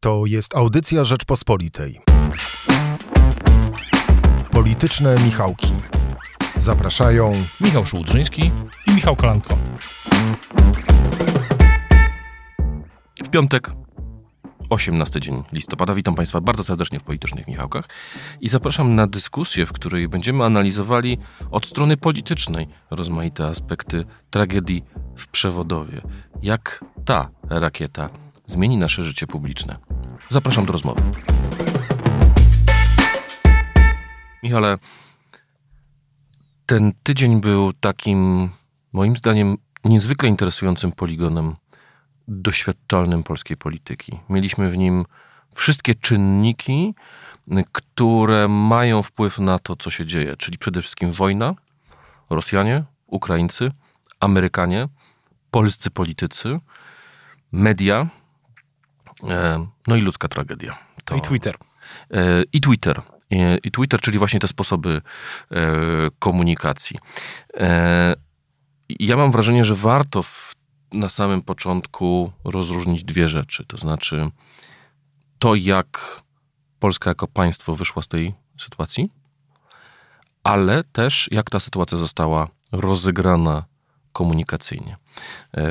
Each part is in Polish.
To jest audycja Rzeczpospolitej. Polityczne Michałki. Zapraszają Michał Szułdrzyński i Michał Kolanko. W piątek, 18 dzień listopada. Witam Państwa bardzo serdecznie w Politycznych Michałkach i zapraszam na dyskusję, w której będziemy analizowali od strony politycznej rozmaite aspekty tragedii w Przewodowie. Jak ta rakieta zmieni nasze życie publiczne. Zapraszam do rozmowy. Michale, ten tydzień był takim, moim zdaniem, niezwykle interesującym poligonem doświadczalnym polskiej polityki. Mieliśmy w nim wszystkie czynniki, które mają wpływ na to, co się dzieje, czyli przede wszystkim wojna, Rosjanie, Ukraińcy, Amerykanie, polscy politycy, media, no i ludzka tragedia. To... I Twitter. E, I Twitter. I Twitter, czyli właśnie te sposoby e, komunikacji. Ja mam wrażenie, że warto w, na samym początku rozróżnić dwie rzeczy. To znaczy to, jak Polska jako państwo wyszła z tej sytuacji, ale też jak ta sytuacja została rozegrana komunikacyjnie.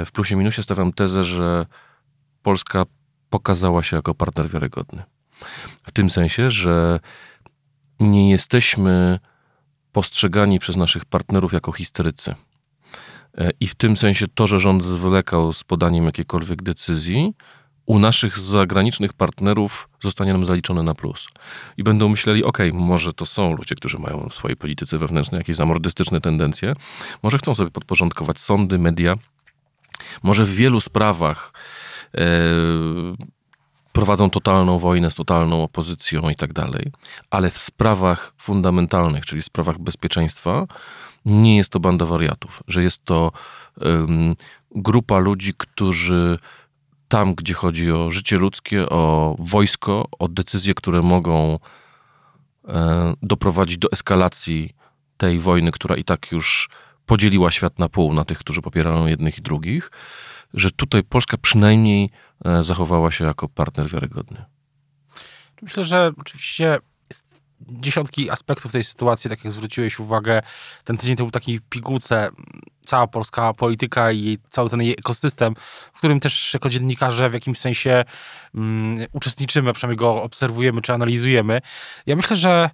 W plusie minusie stawiam tezę, że Polska pokazała się jako partner wiarygodny. W tym sensie, że nie jesteśmy postrzegani przez naszych partnerów jako historycy. E, I w tym sensie to, że rząd zwlekał z podaniem jakiejkolwiek decyzji, u naszych zagranicznych partnerów zostanie nam zaliczone na plus. I będą myśleli, ok, może to są ludzie, którzy mają w swojej polityce wewnętrznej jakieś zamordystyczne tendencje, może chcą sobie podporządkować sądy, media, może w wielu sprawach prowadzą totalną wojnę z totalną opozycją i tak dalej, ale w sprawach fundamentalnych, czyli w sprawach bezpieczeństwa, nie jest to banda wariatów, że jest to um, grupa ludzi, którzy tam, gdzie chodzi o życie ludzkie, o wojsko, o decyzje, które mogą e, doprowadzić do eskalacji tej wojny, która i tak już podzieliła świat na pół, na tych, którzy popierają jednych i drugich, że tutaj Polska przynajmniej e, zachowała się jako partner wiarygodny. Myślę, że oczywiście dziesiątki aspektów tej sytuacji, tak jak zwróciłeś uwagę, ten tydzień to był taki pigułce, cała polska polityka i cały ten jej ekosystem, w którym też jako dziennikarze w jakimś sensie um, uczestniczymy, przynajmniej go obserwujemy czy analizujemy. Ja myślę, że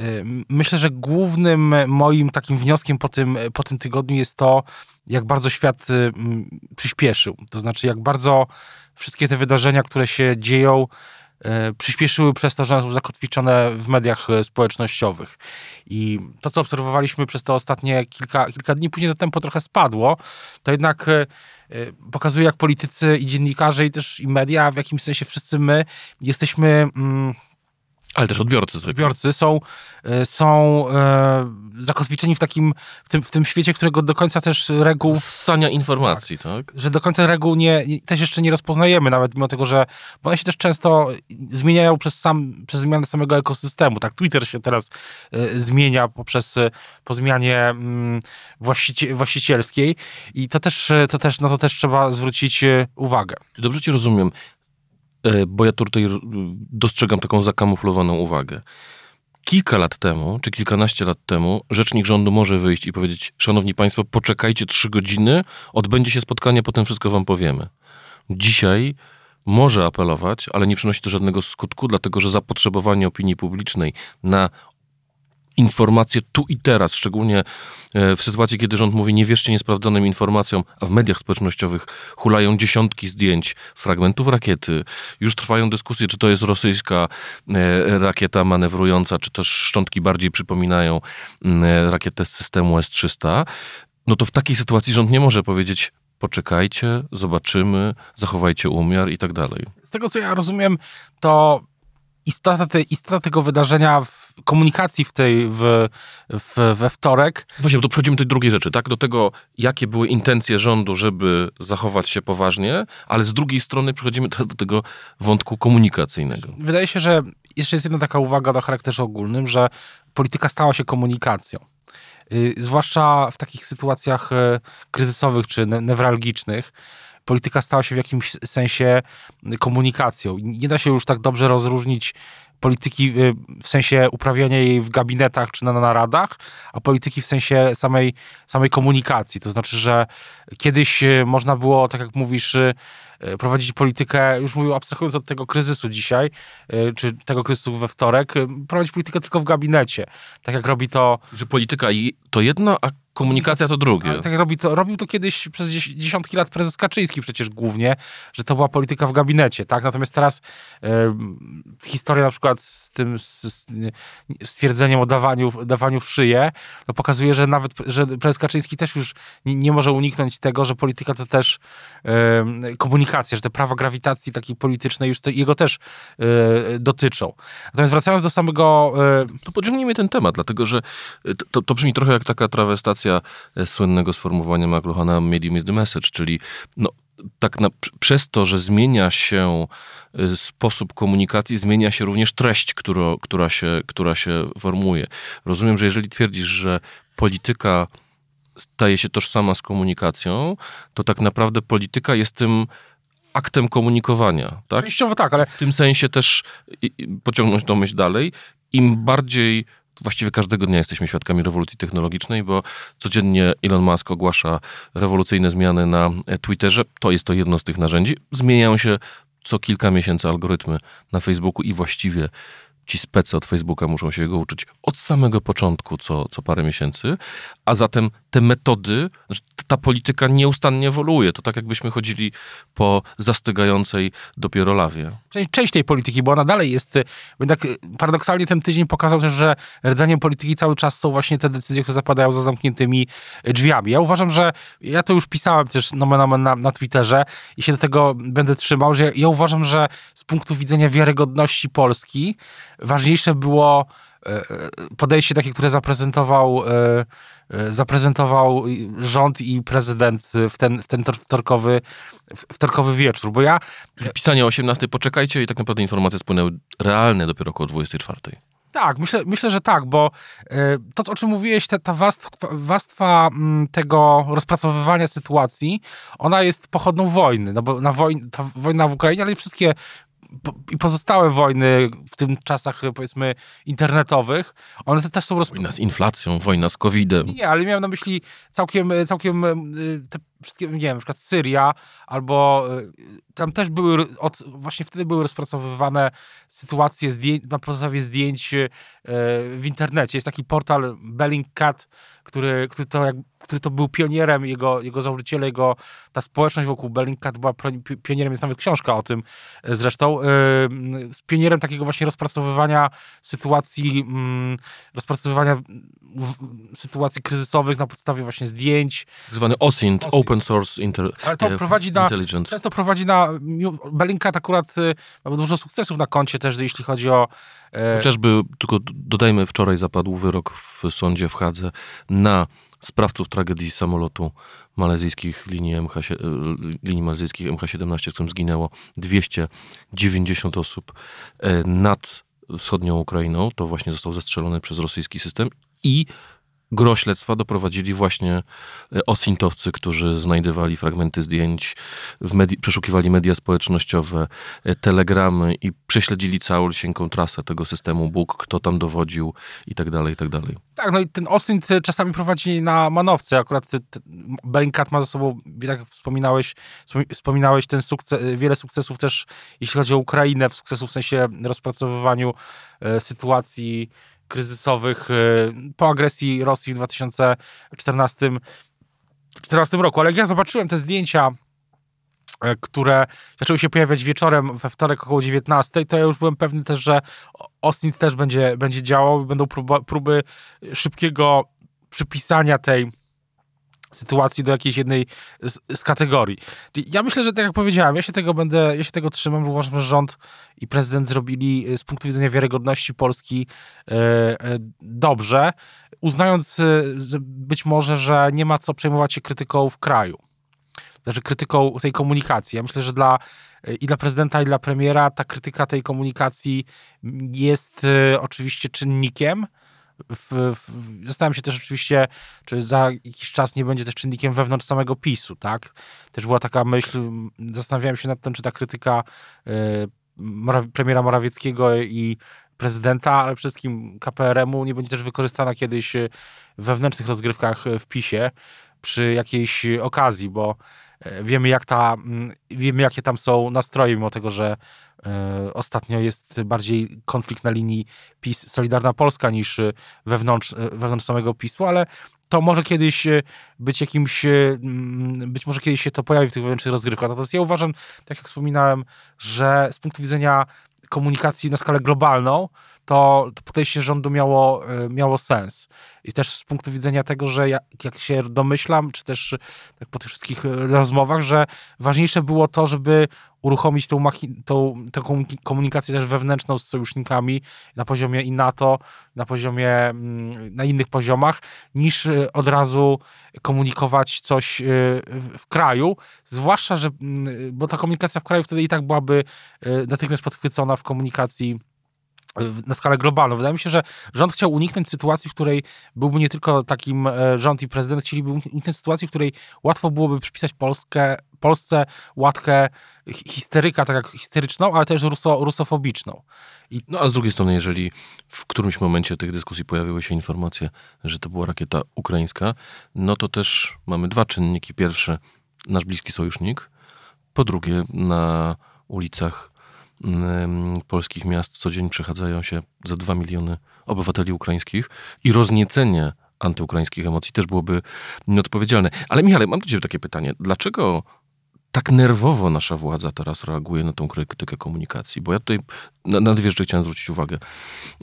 y, myślę, że głównym moim takim wnioskiem po tym, po tym tygodniu jest to, jak bardzo świat y, przyspieszył. To znaczy, jak bardzo wszystkie te wydarzenia, które się dzieją, y, przyspieszyły przez to, że są zakotwiczone w mediach y, społecznościowych. I to, co obserwowaliśmy przez te ostatnie kilka, kilka dni, później to tempo trochę spadło, to jednak pokazuje, jak politycy i dziennikarze, i też i media, w jakimś sensie wszyscy my jesteśmy mm, ale też odbiorcy zwykle. Odbiorcy są, e, są e, zakotwiczeni w takim, w tym, w tym świecie, którego do końca też reguł... Ssania informacji, tak, tak? Że do końca reguł nie, też jeszcze nie rozpoznajemy, nawet mimo tego, że one się też często zmieniają przez, sam, przez zmianę samego ekosystemu. Tak, Twitter się teraz e, zmienia poprzez, e, po zmianie mm, właścici właścicielskiej i to też, e, to też, na to też trzeba zwrócić uwagę. Dobrze ci rozumiem. E, bo ja tutaj dostrzegam taką zakamuflowaną uwagę. Kilka lat temu, czy kilkanaście lat temu, rzecznik rządu może wyjść i powiedzieć: Szanowni Państwo, poczekajcie trzy godziny, odbędzie się spotkanie, potem wszystko Wam powiemy. Dzisiaj może apelować, ale nie przynosi to żadnego skutku, dlatego że zapotrzebowanie opinii publicznej na informacje tu i teraz, szczególnie e, w sytuacji, kiedy rząd mówi nie wierzcie niesprawdzonym informacjom, a w mediach społecznościowych hulają dziesiątki zdjęć, fragmentów rakiety. Już trwają dyskusje, czy to jest rosyjska e, rakieta manewrująca, czy też szczątki bardziej przypominają e, rakietę z systemu S-300. No to w takiej sytuacji rząd nie może powiedzieć poczekajcie, zobaczymy, zachowajcie umiar i tak dalej. Z tego, co ja rozumiem, to istota, te, istota tego wydarzenia w komunikacji w tej, w, w, we wtorek. Właśnie, bo to przechodzimy do tej drugiej rzeczy, tak? Do tego, jakie były intencje rządu, żeby zachować się poważnie, ale z drugiej strony przechodzimy teraz do tego wątku komunikacyjnego. Wydaje się, że jeszcze jest jedna taka uwaga do charakterze ogólnym, że polityka stała się komunikacją. Yy, zwłaszcza w takich sytuacjach yy, kryzysowych czy ne newralgicznych, polityka stała się w jakimś sensie komunikacją. Nie da się już tak dobrze rozróżnić polityki y, w sensie uprawiania jej w gabinetach czy na naradach, a polityki w sensie samej, samej komunikacji. To znaczy, że kiedyś y, można było, tak jak mówisz, y, prowadzić politykę, już mówię abstrahując od tego kryzysu dzisiaj, czy tego kryzysu we wtorek, prowadzić politykę tylko w gabinecie. Tak jak robi to... Że polityka to jedno, a Komunikacja to drugie. Ale tak robi to, robił to kiedyś przez dziesiątki lat prezes Kaczyński przecież głównie, że to była polityka w gabinecie, tak? Natomiast teraz e, historia na przykład z tym stwierdzeniem o dawaniu, dawaniu w szyję, to pokazuje, że nawet że prezes Kaczyński też już nie, nie może uniknąć tego, że polityka to też e, komunikacja, że te prawa grawitacji takiej politycznej już jego też e, dotyczą. Natomiast wracając do samego... To pociągnijmy ten temat, dlatego że to, to brzmi trochę jak taka trawestacja E, słynnego sformułowania McLuhana medium is the message, czyli no, tak na, przez to, że zmienia się e, sposób komunikacji, zmienia się również treść, która, która, się, która się formuje. Rozumiem, że jeżeli twierdzisz, że polityka staje się tożsama z komunikacją, to tak naprawdę polityka jest tym aktem komunikowania. Tak? Częściowo tak, ale... W tym sensie też pociągnąć tą myśl dalej. Im bardziej Właściwie każdego dnia jesteśmy świadkami rewolucji technologicznej, bo codziennie Elon Musk ogłasza rewolucyjne zmiany na Twitterze. To jest to jedno z tych narzędzi. Zmieniają się co kilka miesięcy algorytmy na Facebooku i właściwie ci specy od Facebooka muszą się go uczyć od samego początku, co, co parę miesięcy, a zatem te metody, znaczy ta polityka nieustannie ewoluuje. To tak jakbyśmy chodzili po zastygającej dopiero lawie. Część, część tej polityki, bo ona dalej jest, tak paradoksalnie ten tydzień pokazał też, że rdzeniem polityki cały czas są właśnie te decyzje, które zapadają za zamkniętymi drzwiami. Ja uważam, że ja to już pisałem też nomen omen na, na Twitterze i się do tego będę trzymał, że ja uważam, że z punktu widzenia wiarygodności Polski ważniejsze było podejście takie, które zaprezentował, e, zaprezentował rząd i prezydent w ten, w ten wtorkowy, wtorkowy wieczór, bo ja... Pisanie o 18 poczekajcie i tak naprawdę informacje spłynęły realne dopiero około 24. Tak, myślę, myślę, że tak, bo to, o czym mówiłeś, ta, ta warstwa, warstwa mm, tego rozpracowywania sytuacji, ona jest pochodną wojny, no bo na woj, ta wojna w Ukrainie, ale i wszystkie i pozostałe wojny w tym czasach, powiedzmy, internetowych, one też są... Roz... Wojna z inflacją, wojna z COVID-em. Nie, ale miałem na myśli całkiem, całkiem y, te wszystkie, nie wiem, na przykład Syria, albo y, tam też były, od, właśnie wtedy były rozpracowywane sytuacje zdjęć, na podstawie zdjęć y, w internecie. Jest taki portal Bellingcat, który, który, to, jak, który to był pionierem, jego, jego założyciele, jego, ta społeczność wokół Bellingcat była pionierem, jest nawet książka o tym y, zresztą, z pionierem takiego właśnie rozpracowywania sytuacji, mm, rozpracowywania sytuacji kryzysowych na podstawie właśnie zdjęć. Zwany OSINT, Open open source inter, Ale to prowadzi na, intelligence. Często prowadzi na... Bellingcat akurat y, ma dużo sukcesów na koncie też, jeśli chodzi o... E... Chociażby, tylko dodajmy, wczoraj zapadł wyrok w sądzie w Hadze na sprawców tragedii samolotu malezyjskich linii, MH, y, linii malezyjskich MH17, w którym zginęło 290 osób e, nad wschodnią Ukrainą. To właśnie został zestrzelony przez rosyjski system i gro śledztwa doprowadzili właśnie e, osintowcy, którzy znajdowali fragmenty zdjęć, medi- przeszukiwali media społecznościowe, e, telegramy i prześledzili całą trasę tego systemu Bóg, kto tam dowodził i tak dalej, i tak dalej. Tak, no i ten Osint czasami prowadzi na manowce. Akurat Bellingcat ma za sobą, jak wspominałeś, wspominałeś ten sukces, wiele sukcesów też, jeśli chodzi o Ukrainę, sukcesów w sensie rozpracowywaniu e, sytuacji kryzysowych y, po agresji Rosji w 2014 2014 roku. Ale jak ja zobaczyłem te zdjęcia, e, które zaczęły się pojawiać wieczorem we wtorek około 19, to ja już byłem pewny też, że Austin też będzie, będzie działał będą próba, próby szybkiego przypisania tej sytuacji do jakiejś jednej z, z, kategorii. Ja myślę, że tak jak powiedziałem, ja się tego będę, ja się tego trzymam, uważam, że rząd i prezydent zrobili e, z punktu widzenia wiarygodności Polski e, e, dobrze, uznając e, być może, że nie ma co przejmować się krytyką w kraju. Znaczy krytyką tej komunikacji. Ja myślę, że dla i dla prezydenta, i dla premiera ta krytyka tej komunikacji jest oczywiście czynnikiem, w, w, zastanawiam się też oczywiście, czy za jakiś czas nie będzie też czynnikiem wewnątrz samego PiSu, tak? Też była taka myśl, zastanawiałem się nad tym, czy ta krytyka y, premiera Morawieckiego i prezydenta, ale przede wszystkim KPRM-u nie będzie też wykorzystana kiedyś w wewnętrznych rozgrywkach w PiSie przy jakiejś okazji, bo wiemy, jak ta, mm, wiemy jakie tam są nastroje, mimo tego, że e, ostatnio jest bardziej konflikt na linii PiS Solidarna Polska niż wewnątrz, e, wewnątrz samego PiSu, ale to może kiedyś być jakimś, mm, być może kiedyś się to pojawi w tych wewnętrznych rozgrywkach. Natomiast ja uważam, tak jak wspominałem, że z punktu widzenia komunikacji na skalę globalną, to, podejście rządu miało, e, miało sens. I też z punktu widzenia tego, że jak, jak się domyślam, czy też tak po tych wszystkich e, rozmowach, że ważniejsze było to, żeby uruchomić tą, tą, tą komunikację też wewnętrzną z sojusznikami na poziomie i NATO, na poziomie, mm, na innych poziomach, niż e, od razu komunikować coś w kraju, zwłaszcza, że, mm, bo ta komunikacja w kraju wtedy i tak byłaby natychmiast podchwycona w komunikacji na skalę globalną. Wydaje mi się, że rząd chciał uniknąć sytuacji, w której byłby nie tylko takim e, rząd i prezydent, chcieliby uniknąć sytuacji, w której łatwo byłoby przypisać Polskę, Polsce łatkę histeryka, tak jak histeryczną, ale też ruso, rusofobiczną. I... No a z drugiej strony, jeżeli w którymś momencie tych dyskusji pojawiły się informacje, że to była rakieta ukraińska, no to też mamy dwa czynniki. Pierwszy, nasz bliski sojusznik. Po drugie, na ulicach polskich miast codziennie przechadzają się za 2 miliony obywateli ukraińskich i rozniecenie antyukraińskich emocji też byłoby nieodpowiedzialne. Ale Michale, mam do ciebie takie pytanie. Dlaczego tak nerwowo nasza władza teraz reaguje na tą krytykę komunikacji? Bo ja tutaj na, na dwie rzeczy chciałem zwrócić uwagę.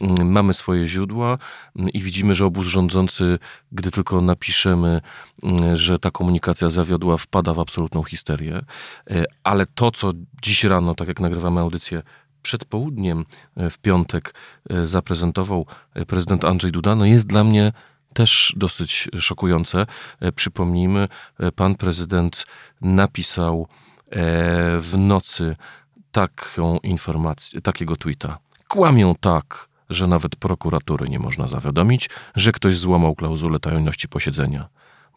Mm, mamy swoje źródła mm, i widzimy, że obóz rządzący, gdy tylko napiszemy, mm, że ta komunikacja zawiodła, wpada w absolutną histerię. E, ale to, co dziś rano, tak jak nagrywamy audycję, przed południem e, w piątek e, zaprezentował prezydent Andrzej Duda, no jest dla mnie też dosyć szokujące. E, przypomnijmy, e, pan prezydent napisał e, w nocy taką informację, takiego tweeta. Kłamią tak, że nawet prokuratury nie można zawiadomić, że ktoś złamał klauzulę tajemności posiedzenia.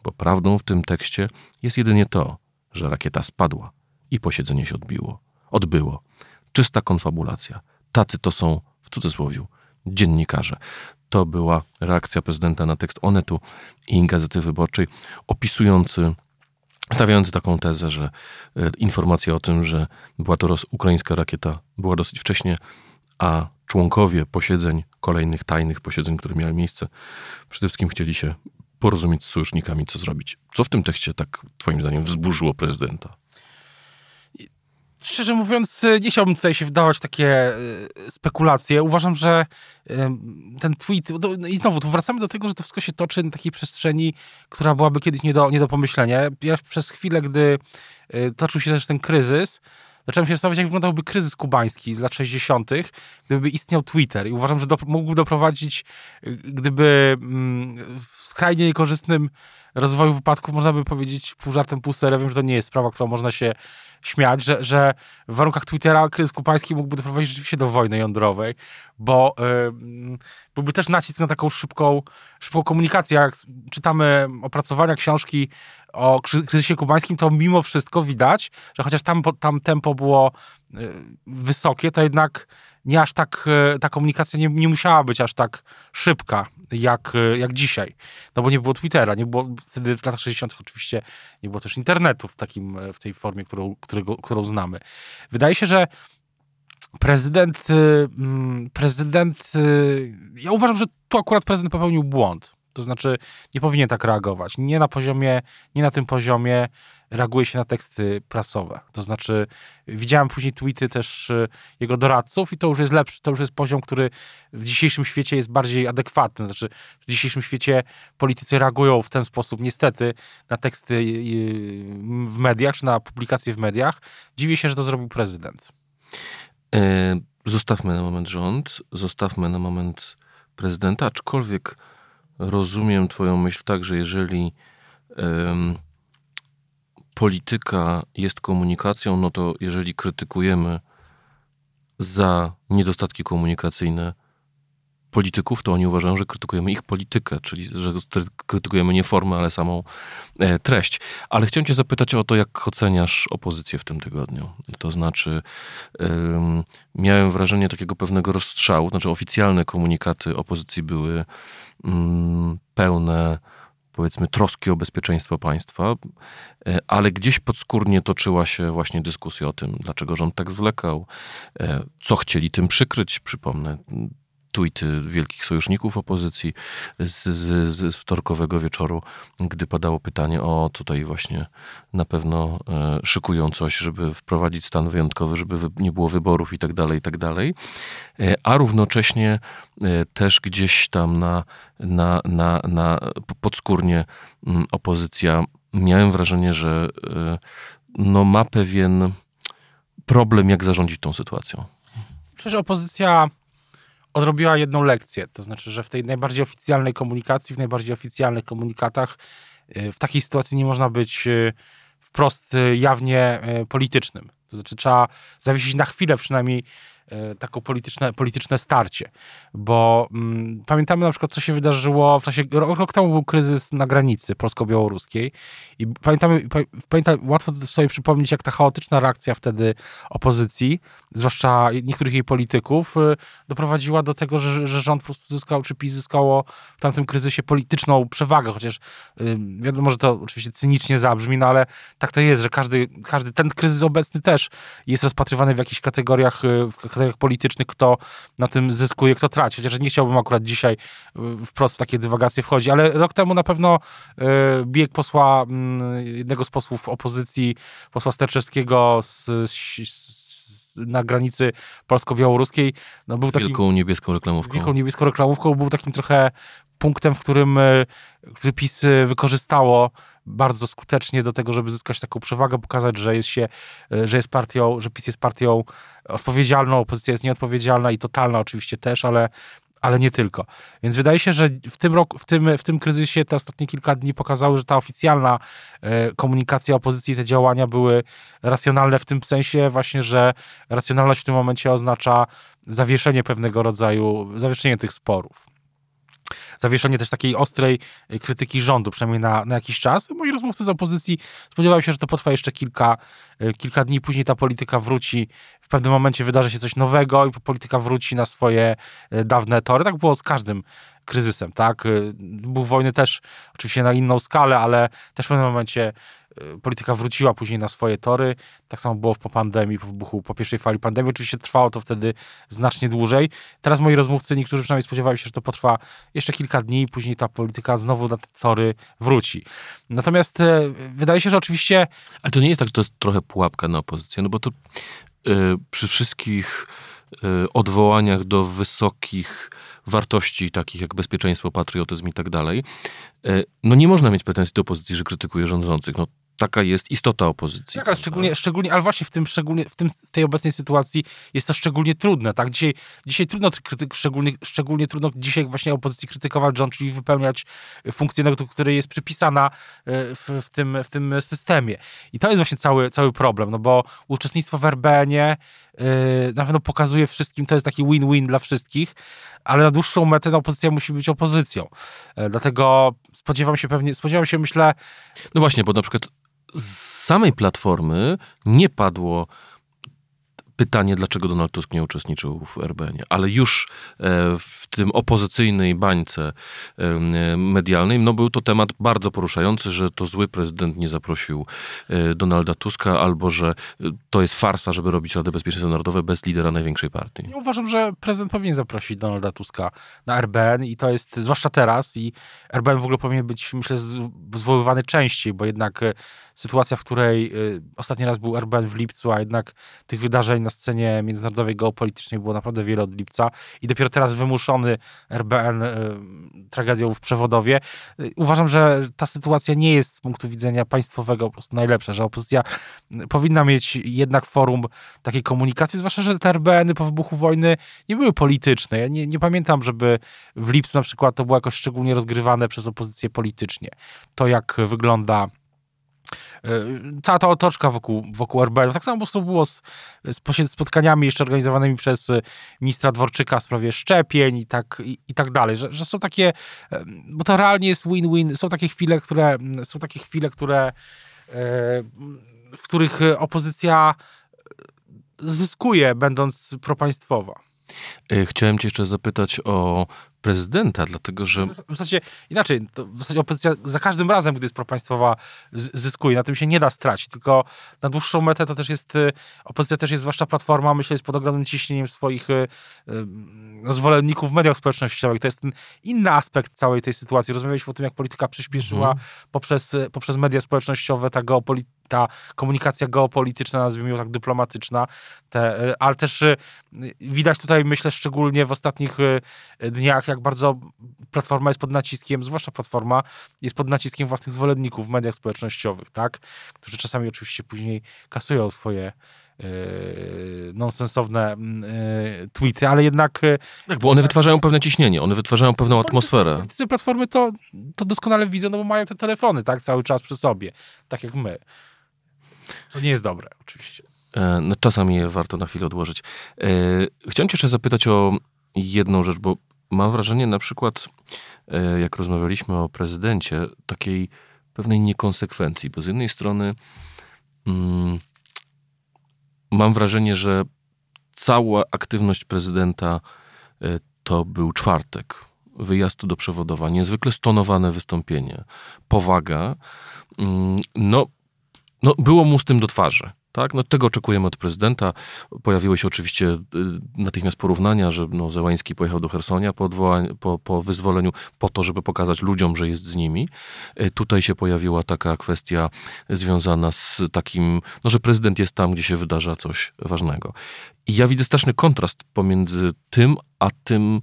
Bo prawdą w tym tekście jest jedynie to, że rakieta spadła i posiedzenie się odbiło. Odbyło. Czysta konfabulacja. Tacy to są, w cudzysłowie, dziennikarze. To była reakcja prezydenta na tekst Onetu i Gazety Wyborczej, opisujący, stawiający taką tezę, że e, informacja o tym, że była to ukraińska rakieta, była dosyć wcześnie, a członkowie posiedzeń, kolejnych tajnych posiedzeń, które miały miejsce, przede wszystkim chcieli się porozumieć z sojusznikami, co zrobić. Co w tym tekście tak, Twoim zdaniem, wzburzyło prezydenta? Szczerze mówiąc, y, nie chciałbym tutaj się wdawać w takie y, spekulacje. Uważam, że ten tweet, no i znowu, tu wracamy do tego, że to wszystko się toczy na takiej przestrzeni, która byłaby kiedyś nie do, nie do pomyślenia. Ja przez chwilę, gdy y, toczył się też ten kryzys, zacząłem się zastanawiać, jak wyglądałby kryzys kubański z lat 60., gdyby istniał Twitter. I uważam, że do, mógłby doprowadzić, gdyby mm, w skrajnie niekorzystnym rozwoju wypadków można by powiedzieć pół żartem, pół serio. Wiem, że to nie jest sprawa, którą można się śmiać, że, że w warunkach Twittera kryzys kupański mógłby doprowadzić rzeczywiście do wojny jądrowej, bo yy, byłby też nacisk na taką szybką, szybką komunikację. Jak czytamy opracowania, książki o kryzysie kubańskim, to mimo wszystko widać, że chociaż tam, tam tempo było yy, wysokie, to jednak nie aż tak, e, ta komunikacja nie, nie musiała być aż tak szybka jak, e, jak dzisiaj. No bo nie było Twittera, nie było wtedy w latach 60. oczywiście nie było też internetu w, takim, e, w tej formie, którą, którego, którą znamy. Wydaje się, że prezydent, mm, prezydent, ja uważam, że tu akurat prezydent popełnił błąd. To znaczy nie powinien tak reagować. Nie na poziomie, nie na tym poziomie reaguje się na teksty prasowe. To znaczy, widziałem później tweety też e, jego doradców i to już jest lepszy, to już jest poziom, który w dzisiejszym świecie jest bardziej adekwatny. Znaczy, w dzisiejszym świecie politycy reagują w ten sposób, niestety, na teksty e, w mediach, czy na publikacje w mediach. Dziwię się, że to zrobił prezydent. E, zostawmy na moment rząd, zostawmy na moment prezydenta, aczkolwiek rozumiem Twoją myśl tak, że jeżeli polityka jest komunikacją, no to jeżeli krytykujemy za niedostatki komunikacyjne polityków, to oni uważają, że krytykujemy ich politykę, czyli że krytykujemy nie formę, ale samą e, treść. Ale chciałem cię zapytać o to, jak oceniasz opozycję w tym tygodniu. To znaczy, miałem wrażenie takiego pewnego rozstrzału, znaczy oficjalne komunikaty opozycji były mm, pełne powiedzmy troski o bezpieczeństwo państwa, e, ale gdzieś podskórnie toczyła się właśnie dyskusja o tym, dlaczego rząd tak zwlekał, e, co chcieli tym przykryć. Przypomnę, tweety wielkich sojuszników opozycji z, z, z wtorkowego wieczoru, gdy padało pytanie o tutaj właśnie na pewno e, szykują coś, żeby wprowadzić stan wyjątkowy, żeby nie było wyborów i tak dalej, i tak dalej. E, a równocześnie e, też gdzieś tam na, na, na, na podskórnie mm, opozycja miałem wrażenie, że no ma pewien problem, jak zarządzić tą sytuacją. Przecież opozycja odrobiła jedną lekcję. To znaczy, że w tej najbardziej oficjalnej komunikacji, w najbardziej oficjalnych komunikatach, y, w takiej sytuacji nie można być y, wprost y, jawnie politycznym. To znaczy, trzeba zawiesić na chwilę przynajmniej taką polityczne, polityczne starcie. Bo mm, pamiętamy na przykład, co się wydarzyło w czasie, rok, rok temu był kryzys na granicy polsko-białoruskiej i pamiętamy, pamiętam, łatwo sobie przypomnieć, jak ta chaotyczna reakcja wtedy opozycji, zwłaszcza niektórych jej polityków, y, doprowadziła do tego, że, że rząd po prostu zyskał, czy PiS zyskało w tamtym kryzysie polityczną przewagę, chociaż y, wiadomo, że to oczywiście cynicznie zabrzmi, no ale tak to jest, że każdy, każdy ten kryzys obecny też jest rozpatrywany w jakichś kategoriach, y, w kategoriach politycznych, kto na tym zyskuje, kto traci. Chociaż nie chciałbym akurat dzisiaj y, wprost w takie dywagacje wchodzić, ale rok temu na pewno y, bieg posła, mm, jednego z posłów opozycji, posła Sterczewskiego z, z na granicy polsko-białoruskiej. No, był takim, wielką niebieską reklamówką. Wielką niebieską reklamówką. Był takim trochę punktem, w którym który PiS wykorzystało bardzo skutecznie do tego, żeby zyskać taką przewagę, pokazać, że jest się, e, że jest partią, że PiS jest partią odpowiedzialną, opozycja jest nieodpowiedzialna i totalna oczywiście też, ale, ale nie tylko. Więc wydaje się, że w tym roku, w tym, w tym kryzysie te ostatnie kilka dni pokazały, że ta oficjalna e, komunikacja opozycji, te działania były racjonalne w tym sensie właśnie, że racjonalność w tym momencie oznacza zawieszenie pewnego rodzaju, zawieszenie tych sporów zawieszenie też takiej ostrej y, krytyki rządu, przynajmniej na, na jakiś czas. Moi rozmówcy z opozycji spodziewają się, że to potrwa jeszcze kilka, y, kilka dni, później ta polityka wróci, w pewnym momencie wydarzy się coś nowego i polityka wróci na swoje y, dawne tory. Tak było z każdym kryzysem, tak? Był wojny też oczywiście na inną skalę, ale też w pewnym momencie Y, polityka wróciła później na swoje tory. Tak samo było po pandemii, po wybuchu, po pierwszej fali pandemii. Oczywiście trwało to wtedy znacznie dłużej. Teraz moi rozmówcy, niektórzy przynajmniej spodziewają się, że to potrwa jeszcze kilka dni i później ta polityka znowu na te tory wróci. Natomiast e, wydaje się, że oczywiście... Ale to nie jest tak, że to jest trochę pułapka na opozycję, no bo to przy wszystkich yy, odwołaniach do wysokich wartości takich jak bezpieczeństwo, patriotyzm i tak dalej, no nie można mieć pretensji do opozycji, że krytykuje rządzących. No taka jest istota opozycji. Tak, ale szczególnie, szczególnie, ale właśnie w tym, szczególnie, w tym, w tej obecnej sytuacji jest to szczególnie trudne, tak? Dzisiaj, dzisiaj trudno, szczególnie, szczególnie trudno dzisiaj właśnie opozycji krytykować rząd, czyli wypełniać funkcję, do której jest przypisana e, w, w, tym, w tym systemie. I to jest właśnie cały, cały problem, no bo uczestnictwo w RBN-ie yy, na pewno pokazuje wszystkim, to jest taki win-win dla wszystkich, ale na dłuższą metę ta opozycja musi być opozycją. Yy, dlatego spodziewam się pewnie, spodziewam się, myślę... No właśnie, bo na przykład z samej platformy nie padło pytanie, dlaczego Donald Tusk nie uczestniczył w RBN-ie, ale już e, w tym opozycyjnej bańce e, medialnej, no był to temat bardzo poruszający, że to zły prezydent nie zaprosił e, Donalda Tuska, albo że to jest farsa, żeby robić Radę Bezpieczeństwa Narodowe bez lidera największej partii. Uważam, że prezydent powinien zaprosić Donalda Tuska na RBN i to jest, zwłaszcza teraz, i RBN w ogóle powinien być, myślę, zwoływany częściej, bo jednak sytuacja, w której ostatni raz był RBN w lipcu, a jednak tych wydarzeń na scenie międzynarodowej geopolitycznej było naprawdę wiele od lipca i dopiero teraz wymuszony RBN y, tragedią w Przewodowie. Y, uważam, że ta sytuacja nie jest z punktu widzenia państwowego po prostu najlepsza, że opozycja y, powinna mieć jednak forum takiej komunikacji, zwłaszcza, że te RBN-y po wybuchu wojny nie były polityczne. Ja nie, nie pamiętam, żeby w lipcu na przykład to było jakoś szczególnie rozgrywane przez opozycję politycznie. To, jak wygląda cała ta otoczka wokół, wokół RBN. Tak samo po prostu było z, z spotkaniami jeszcze organizowanymi przez ministra Dworczyka w sprawie szczepień i tak, i, i tak dalej, że, że są takie, bo to realnie jest win-win, są takie chwile, które, są takie chwile, które w których opozycja zyskuje, będąc propaństwowa. E, chciałem cię jeszcze zapytać o prezydenta, dlatego że... W zasadzie inaczej, w zasadzie opozycja za każdym razem, gdy jest propaństwowa, zyskuje. Na tym się nie da stracić, tylko na dłuższą metę to też jest, y, opozycja też jest, zwłaszcza Platforma, myślę, jest pod ogromnym ciśnieniem swoich y, y, zwolenników w mediach społecznościowych. To jest ten inny aspekt całej tej sytuacji. Rozmawialiśmy o tym, jak polityka przyspieszyła mhm. poprzez, poprzez media społecznościowe, ta geopolityka ta komunikacja geopolityczna, nazwijmy ją tak dyplomatyczna, te, ale też widać tutaj, myślę, szczególnie w ostatnich dniach, jak bardzo Platforma jest pod naciskiem, zwłaszcza Platforma, jest pod naciskiem własnych zwolenników w mediach społecznościowych, tak? Którzy czasami oczywiście później kasują swoje Yy, nonsensowne yy, tweety, ale jednak... Yy, tak, bo one wytwarzają pewne ciśnienie, one wytwarzają pewną atmosferę. Politycy Platformy to, to doskonale widzą, no bo mają te telefony, tak, cały czas przy sobie, tak jak my. To nie jest dobre, oczywiście. E, no, czasami je warto na chwilę odłożyć. E, chciałem cię jeszcze zapytać o jedną rzecz, bo mam wrażenie na przykład, e, jak rozmawialiśmy o prezydencie, takiej pewnej niekonsekwencji, bo z jednej strony mm, mam wrażenie, że cała aktywność prezydenta e, to był czwartek. Wyjazd do przewodowa, niezwykle stonowane wystąpienie, powaga. Mm, no, no, było mu z tym do twarzy. Tak? No, tego oczekujemy od prezydenta. Pojawiły się oczywiście y, natychmiast porównania, że no, Zełański pojechał do Hersonia po, po, po wyzwoleniu po to, żeby pokazać ludziom, że jest z nimi. Y, tutaj się pojawiła taka kwestia związana z takim, no, że prezydent jest tam, gdzie się wydarza coś ważnego. I ja widzę straszny kontrast pomiędzy tym, a tym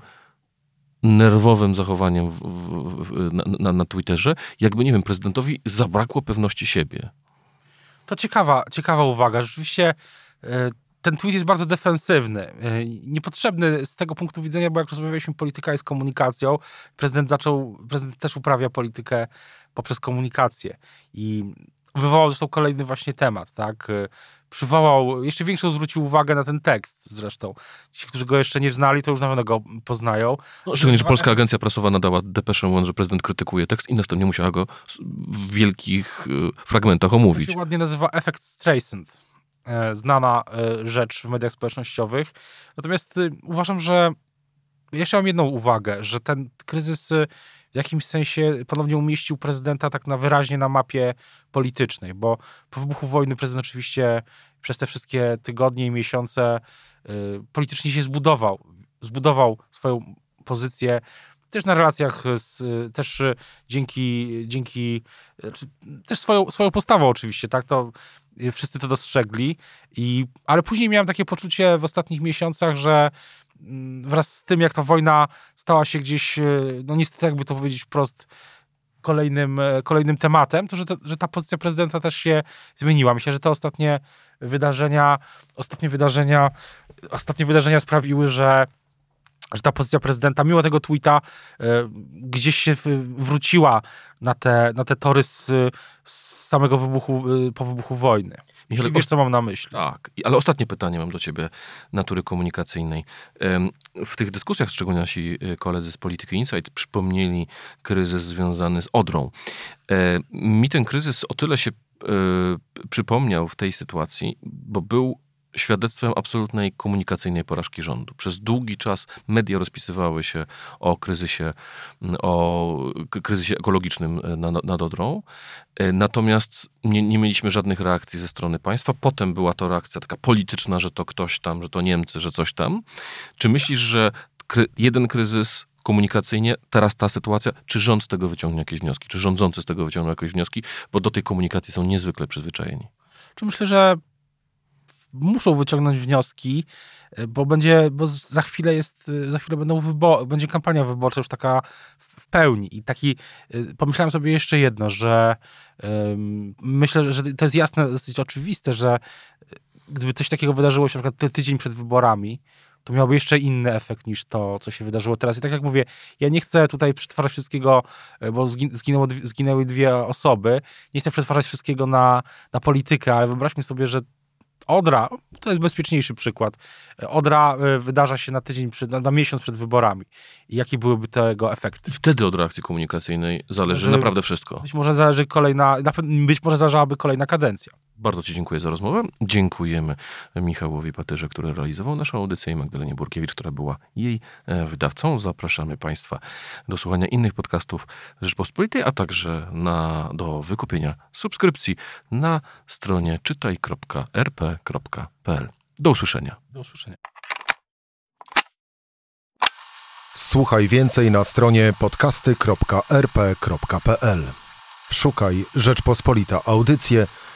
nerwowym zachowaniem w, w, w, na, na Twitterze, jakby, nie wiem, prezydentowi zabrakło pewności siebie. To ciekawa, ciekawa uwaga. Rzeczywiście e, ten tweet jest bardzo defensywny. E, niepotrzebny z tego punktu widzenia, bo jak rozmawialiśmy, polityka jest komunikacją. Prezydent zaczął, prezydent też uprawia politykę poprzez komunikację. I wywołał zresztą kolejny właśnie temat, tak? E, przywołał, jeszcze większą zwrócił uwagę na ten tekst zresztą. Ci, którzy go jeszcze nie znali, to już na pewno go poznają. No, szczególnie, że Polska Agencja Prasowa nadała depeszę, że prezydent krytykuje tekst i następnie musiała go w wielkich y, fragmentach omówić. To się ładnie nazywa efekt Streisand. E, znana e, rzecz w mediach społecznościowych. Natomiast uważam, że jeszcze mam jedną uwagę, że ten kryzys w jakimś sensie ponownie umieścił prezydenta tak na wyraźnie na mapie politycznej, bo po wybuchu wojny prezydent oczywiście przez te wszystkie tygodnie i miesiące y, politycznie się zbudował. Zbudował swoją pozycję też na relacjach, z, też dzięki, dzięki też swoją, swoją postawą oczywiście, tak, to wszyscy to dostrzegli, i, ale później miałem takie poczucie w ostatnich miesiącach, że wraz z tym, jak ta wojna stała się gdzieś, e, no niestety jakby to powiedzieć wprost, kolejnym, e, kolejnym tematem, to że, że ta pozycja prezydenta też się zmieniła. Myślę, że te ostatnie wydarzenia, ostatnie wydarzenia, ostatnie wydarzenia sprawiły, że że ta pozycja prezydenta, mimo tego tweeta, e, gdzieś się wróciła na te, na te tory z, z samego wybuchu, po wybuchu wojny. Jeśli wiesz, co mam na myśli. Tak, ale ostatnie pytanie mam do ciebie natury komunikacyjnej. W tych dyskusjach, szczególnie nasi y, koledzy z Polityki Insight przypomnieli kryzys związany z Odrą. E, mi ten kryzys o tyle się e, przypomniał w tej sytuacji, bo był świadectwem absolutnej komunikacyjnej porażki rządu. Przez długi czas media rozpisywały się o kryzysie, o kryzysie ekologicznym nad Odrą, e, natomiast nie, nie, mieliśmy żadnych reakcji ze strony państwa. Potem była to reakcja taka polityczna, że to ktoś tam, że to Niemcy, że coś tam. Czy myślisz, że kry jeden kryzys komunikacyjnie, teraz ta sytuacja, czy rząd z tego wyciągnie jakieś wnioski, czy rządzący z tego wyciągną jakieś wnioski, bo do tej komunikacji są niezwykle przyzwyczajeni. Czy myślę, że muszą wyciągnąć wnioski, e, bo będzie, bo za chwilę jest, e, za chwilę będą wybor, będzie kampania wyborcza już taka w pełni. I taki, e, pomyślałem sobie jeszcze jedno, że um, myślę, że to jest jasne, dosyć oczywiste, że gdyby coś takiego wydarzyło się na przykład tydzień przed wyborami, to miałoby jeszcze inny efekt niż to, co się wydarzyło teraz. I tak jak mówię, ja nie chcę tutaj przetwarzać wszystkiego, bo zginęło, zginęły dwie osoby, nie chcę przetwarzać wszystkiego na, na politykę, ale wyobraźmy sobie, że Odra, to jest bezpieczniejszy przykład. Odra e, wydarza się na tydzień, przed, na, miesiąc przed wyborami. I jakie byłyby tego efekty? I wtedy od reakcji komunikacyjnej zależy może, naprawdę wszystko. Być może zależy kolejna, być może zależałaby kolejna kadencja. Bardzo Ci dziękuję za rozmowę. Dziękujemy Michałowi Patyrze, który realizował naszą audycję i Magdalenie Burkiewicz, która była jej e, wydawcą. Zapraszamy Państwa do słuchania innych podcastów Rzeczpospolitej, a także na, do wykupienia subskrypcji na stronie czytaj.rp.pl. Do usłyszenia. Do usłyszenia. Słuchaj więcej na stronie podcasty.rp.pl. Szukaj Rzeczpospolita Audycje